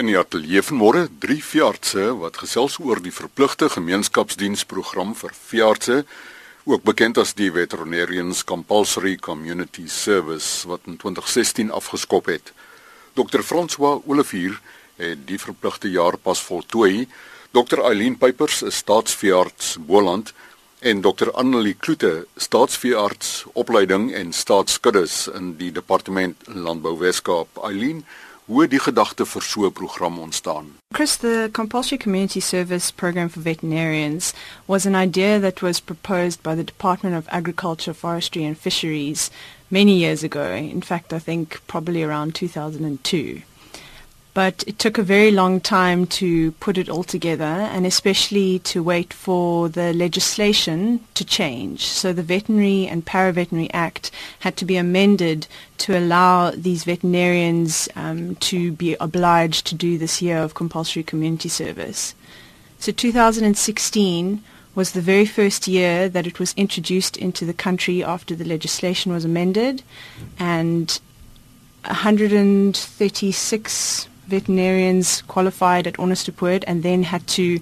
In die ateljee vanmôre drie veeartse wat gesels oor die verpligte gemeenskapsdiensprogram vir veeartse, ook bekend as die Veterinarians Compulsory Community Service wat in 2016 afgeskop het. Dr. François Olivier het die verpligte jaar pas voltooi. Dr. Eileen Pipers is staatsveearts Boland en Dr. Annelie Kloete, staatsveearts opleiding en staatskuddes in die departement Landbou Weskaap. Eileen hoe die gedagte vir so 'n program ontstaan. Chris, the compulsory community service program for veterinarians was an idea that was proposed by the Department of Agriculture, Forestry and Fisheries many years ago. In fact, I think probably around 2002 but it took a very long time to put it all together and especially to wait for the legislation to change. So the Veterinary and Paraveterinary Act had to be amended to allow these veterinarians um, to be obliged to do this year of compulsory community service. So 2016 was the very first year that it was introduced into the country after the legislation was amended and 136 veterinarians qualified at Onderstepoort and then had to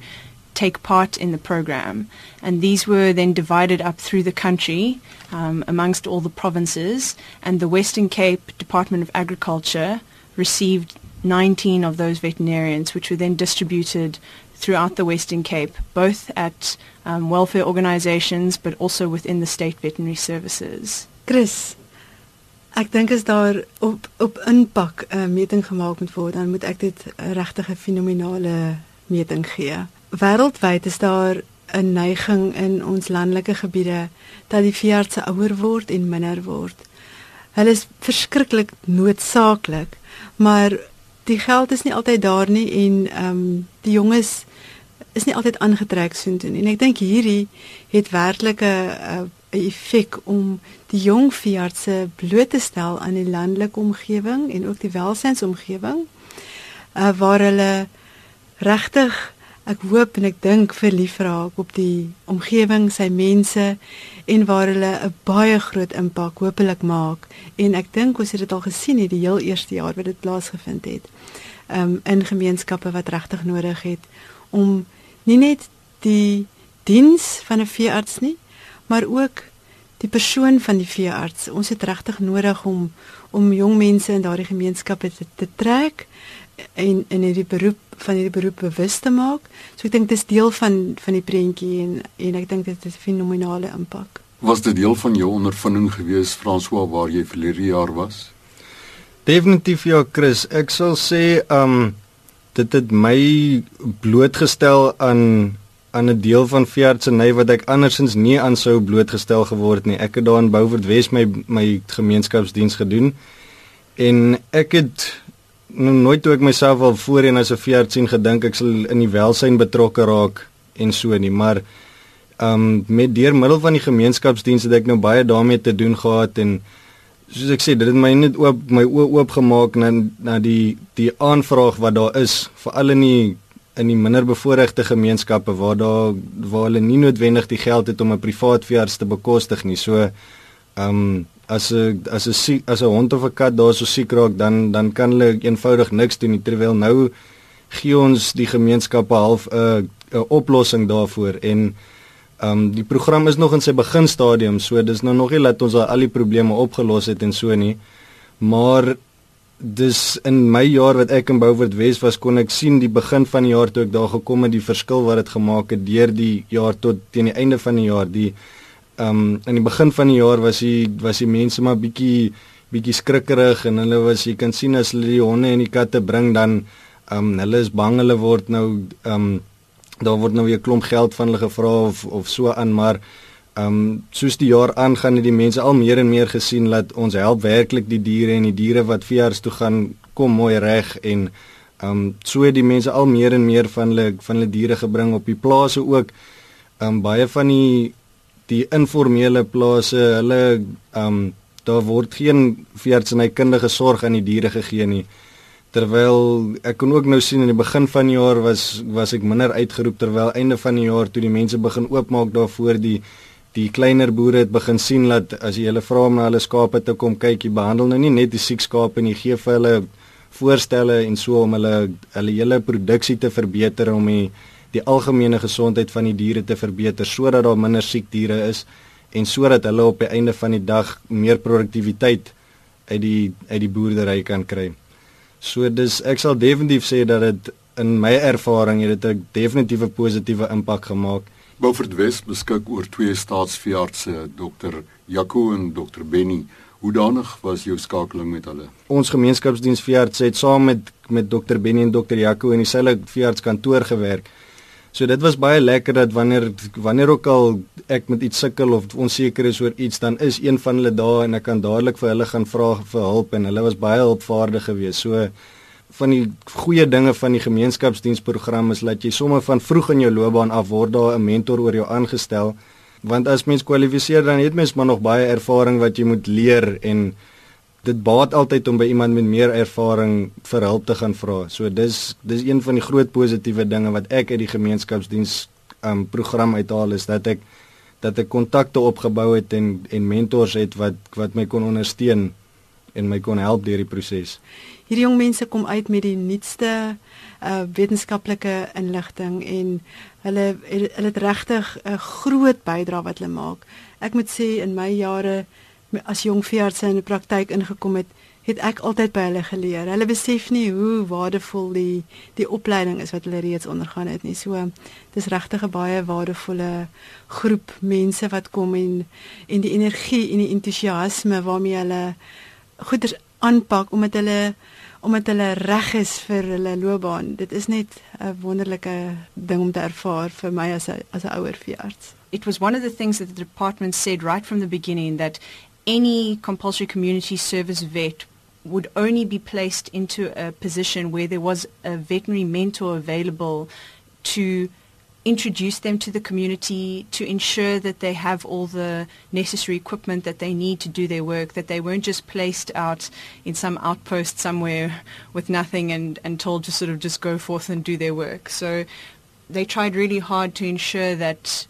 take part in the program. And these were then divided up through the country um, amongst all the provinces. And the Western Cape Department of Agriculture received 19 of those veterinarians, which were then distributed throughout the Western Cape, both at um, welfare organizations but also within the state veterinary services. Chris, Ek dink as daar op op impak 'n uh, meting gemaak moet word, dan moet ek dit 'n regtige fenominale meting gee. Wêreldwyd is daar 'n neiging in ons landelike gebiede dat die veeartse ouer word en minder word. Hulle is verskriklik noodsaaklik, maar die geld is nie altyd daar nie en ehm um, die jonges is nie altyd aangetrek soontoe nie. En ek dink hierdie het werklik 'n 'n effek om die jong veeartse bloot te stel aan die landelike omgewing en ook die welsynsomgewing uh, waar hulle regtig ek hoop en ek dink verlief raak op die omgewing, sy mense en waar hulle 'n baie groot impak hopelik maak en ek dink ons het dit al gesien hierdie heel eerste jaar wat dit plaasgevind het. Um in gemeenskappe wat regtig nodig het om nie net die diens van 'n veearts nie, maar ook die persoon van die veearts. Ons het regtig nodig om om jong mense in daardie gemeenskappe te, te trek en in hierdie beroep van hierdie beroep bewus te maak. So ek dink dit is deel van van die prentjie en en ek dink dit het 'n fenominale impak. Was dit deel van jou ondervinding gewees François waar jy verlede jaar was? Definitief ja Chris, ek sal sê um dit het my blootgestel aan aan 'n deel van veeartseny wat ek andersins nie aan sou blootgestel geword nie. Ek het daar in Beaufort Wes my my gemeenskapsdiens gedoen en ek het nou nooit toe ek myself al voorheen as 'n veearts sien gedink ek sal in die welsyn betrokke raak en so nie, maar ehm um, met deur middel van die gemeenskapsdiens het ek nou baie daarmee te doen gehad en soos ek sê, dit het my net oop my oë oopgemaak na na die die aanvraag wat daar is veral in die in die minderbevoorregte gemeenskappe waar daar waar hulle nie noodwendig die geld het om 'n privaat veearts te bekostig nie. So ehm um, as 'n as 'n as 'n hond of 'n kat daar so siek raak, dan dan kan hulle eenvoudig niks doen nie terwyl nou gee ons die gemeenskappe half 'n 'n oplossing daarvoor en ehm um, die program is nog in sy beginstadium, so dis nou nog nie dat ons al die probleme opgelos het en so nie. Maar dis in my jaar wat ek in Beaufort Wes was kon ek sien die begin van die jaar toe ek daar gekom het die verskil wat dit gemaak het deur die jaar tot teen die einde van die jaar. Die ehm um, in die begin van die jaar was die was die mense maar bietjie bietjie skrikkerig en hulle was jy kan sien as hulle die honde en die katte bring dan ehm um, hulle is bang hulle word nou ehm um, daar word nou weer klomp geld van hulle gevra of of so aan maar Ehm um, soos die jaar aangaan het die mense al meer en meer gesien dat ons help werklik die diere en die diere wat veearts toe gaan kom mooi reg en ehm um, so het die mense al meer en meer van hulle van hulle diere gebring op die plase ook. Ehm um, baie van die die informele plase, hulle ehm um, daar word geen veearts en hy kundige sorg aan die diere gegee nie. Terwyl ek kon ook nou sien in die begin van die jaar was was ek minder uitgeroep terwyl einde van die jaar toe die mense begin oopmaak daarvoor die die kleiner boere het begin sien dat as jy hulle vra om na hulle skape te kom kyk, jy behandel nou nie net die siek skape nie, gee vir hulle voorstelle en so om hulle hulle hele produksie te verbeter om die die algemene gesondheid van die diere te verbeter sodat daar minder siek diere is en sodat hulle op die einde van die dag meer produktiwiteit uit die uit die boerdery kan kry. So dis ek sal definitief sê dat dit in my ervaring het dit 'n definitiewe positiewe impak gemaak. Beaufort West beskik oor twee staatsveeartse, Dr. Jaco en Dr. Benny. Hoe danig was jou skakeling met hulle? Ons gemeenskapsdiensveearts het saam met met Dr. Benny en Dr. Jaco in dieselfde veeartskantoor gewerk. So dit was baie lekker dat wanneer wanneer ook al ek met iets sukkel of onseker is oor iets, dan is een van hulle daar en ek kan dadelik vir hulle gaan vra vir hulp en hulle was baie hulpvaardig geweest. So van die goeie dinge van die gemeenskapsdiensprogram is dat jy sommer van vroeg in jou loopbaan af word daar 'n mentor oor jou aangestel. Want as mens kwalifiseer dan het mens maar nog baie ervaring wat jy moet leer en dit baat altyd om by iemand met meer ervaring vir hulp te gaan vra. So dis dis een van die groot positiewe dinge wat ek uit die gemeenskapsdiens um program uithaal is dat ek dat ek kontakte opgebou het en en mentors het wat wat my kon ondersteun en my kon help deur die proses. Hierdie jong mense kom uit met die nuutste uh wetenskaplike inligting en hulle hulle het regtig 'n groot bydrae wat hulle maak. Ek moet sê in my jare as jong veearts in die praktyk ingekom het, het ek altyd by hulle geleer. Hulle besef nie hoe waardevol die die opleiding is wat hulle reeds ondergaan het nie. So dis regtig 'n baie waardevolle groep mense wat kom en en die energie en die entoesiasme waarmee hulle goeders aanpak omdat hulle omdat hulle reg is vir hulle loopbaan. Dit is net 'n wonderlike ding om te ervaar vir my as 'n as 'n ouer veearts. It was one of the things that the department said right from the beginning that any compulsory community service vet would only be placed into a position where there was a veterinary mentor available to introduce them to the community, to ensure that they have all the necessary equipment that they need to do their work, that they weren't just placed out in some outpost somewhere with nothing and, and told to sort of just go forth and do their work. So they tried really hard to ensure that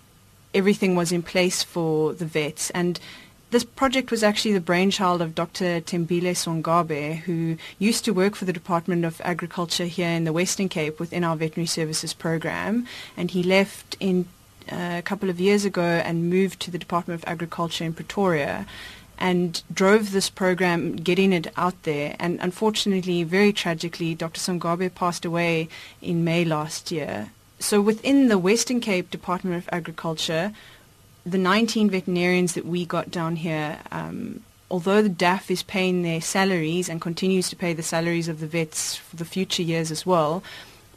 everything was in place for the vets. And this project was actually the brainchild of Dr. Tembile Songabe, who used to work for the Department of Agriculture here in the Western Cape within our veterinary services program. And he left in uh, a couple of years ago and moved to the Department of Agriculture in Pretoria and drove this program, getting it out there. And unfortunately, very tragically, Dr. Songabe passed away in May last year. So within the Western Cape Department of Agriculture, the 19 veterinarians that we got down here, um, although the DAF is paying their salaries and continues to pay the salaries of the vets for the future years as well,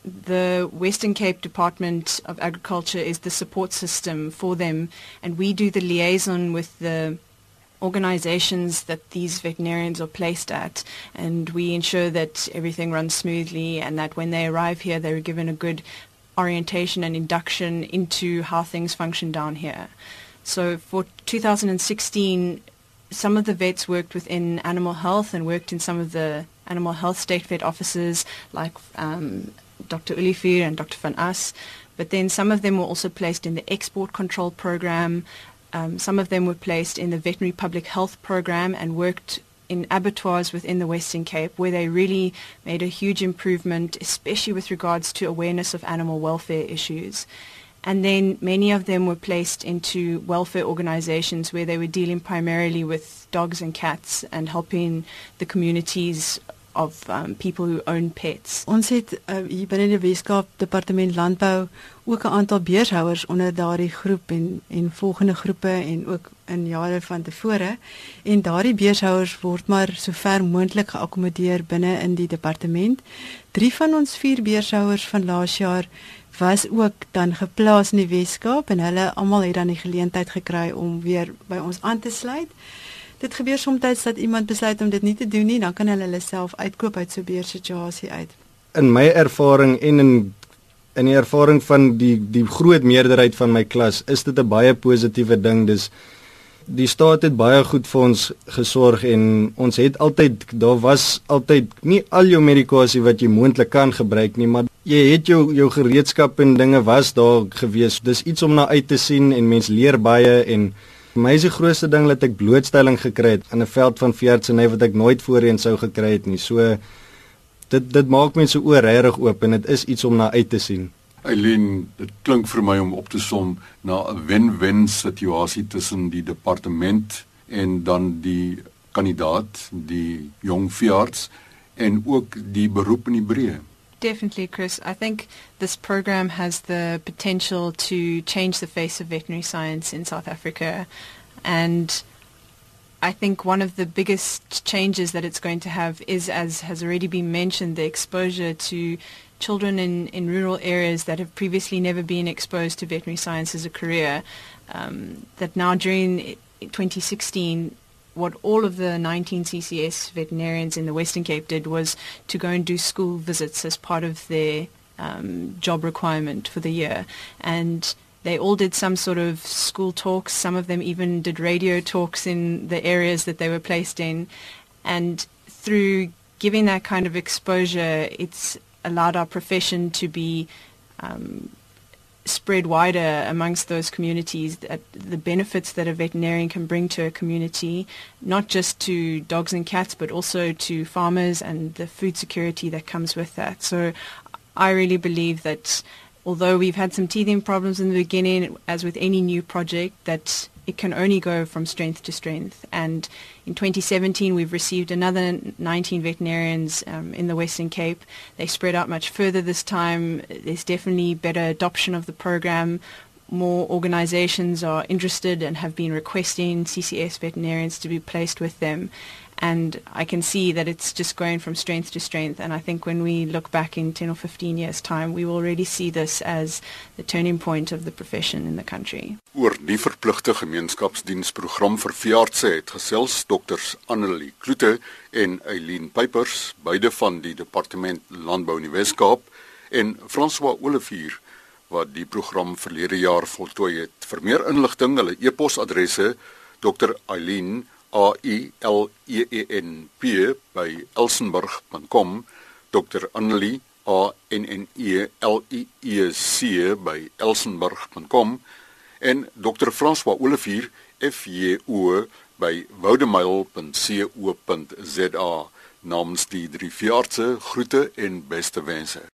the Western Cape Department of Agriculture is the support system for them, and we do the liaison with the organizations that these veterinarians are placed at and we ensure that everything runs smoothly and that when they arrive here they're given a good orientation and induction into how things function down here. So for 2016, some of the vets worked within animal health and worked in some of the animal health state vet offices like um, Dr. Ulifir and Dr. Van As. But then some of them were also placed in the export control program. Um, some of them were placed in the veterinary public health program and worked in abattoirs within the Western Cape where they really made a huge improvement, especially with regards to awareness of animal welfare issues. And then many of them were placed into welfare organizations where they were dealing primarily with dogs and cats and helping the communities of um, people who own pets. Ons het uh, hier binne die Weskaap Departement Landbou ook 'n aantal beurshouers onder daardie groep en en volgende groepe en ook in jare van tevore en daardie beurshouers word maar sover moontlik geakkommodeer binne in die departement. Drie van ons vier beurshouers van laas jaar was ook dan geplaas in die Weskaap en hulle almal het dan die geleentheid gekry om weer by ons aan te sluit dit gebeur soms dat iemand besluit om dit nie te doen nie, dan kan hulle hulle self uitkoop uit so 'n beersituasie uit. In my ervaring en in in die ervaring van die die groot meerderheid van my klas, is dit 'n baie positiewe ding. Dis die staat het baie goed vir ons gesorg en ons het altyd daar was altyd nie al jou medikasie wat jy moontlik kan gebruik nie, maar jy het jou jou gereedskap en dinge was daar gewees. Dis iets om na uit te sien en mens leer baie en My is die grootste ding dat ek blootstelling gekry het in 'n veld van veeartseny wat ek nooit voorheen sou gekry het nie. So dit dit maak mense oor regtig oop en dit is iets om na uit te sien. Eileen, dit klink vir my om op te som na 'n wen-wen situasie tussen die departement en dan die kandidaat, die jong veearts en ook die beroep in die breë. Definitely, Chris. I think this program has the potential to change the face of veterinary science in South Africa. And I think one of the biggest changes that it's going to have is, as has already been mentioned, the exposure to children in, in rural areas that have previously never been exposed to veterinary science as a career. Um, that now during 2016, what all of the 19 CCS veterinarians in the Western Cape did was to go and do school visits as part of their um, job requirement for the year. And they all did some sort of school talks. Some of them even did radio talks in the areas that they were placed in. And through giving that kind of exposure, it's allowed our profession to be um, spread wider amongst those communities that the benefits that a veterinarian can bring to a community, not just to dogs and cats, but also to farmers and the food security that comes with that. So I really believe that although we've had some teething problems in the beginning, as with any new project, that it can only go from strength to strength. And in 2017, we've received another 19 veterinarians um, in the Western Cape. They spread out much further this time. There's definitely better adoption of the program. More organizations are interested and have been requesting CCS veterinarians to be placed with them and I can see that it's just going from strength to strength and I think when we look back in 10 or 15 years time we will already see this as the turning point of the profession in the country. Oor die verpligte gemeenskapsdiensprogram vir veeartse het gesels dokters Annelie Kloete en Eileen Pipers beide van die departement landbou in die Wes-Kaap en François Olivier wat die program verlede jaar voltooi het. Vir meer inligting, hulle e-posadresse Dr. A I L E E N P by elsenburg.com Dr Annelie A N N E L I E C by elsenburg.com en Dr François Olivier F J O by woudemail.co.za namens die drie veeartse groete en beste wense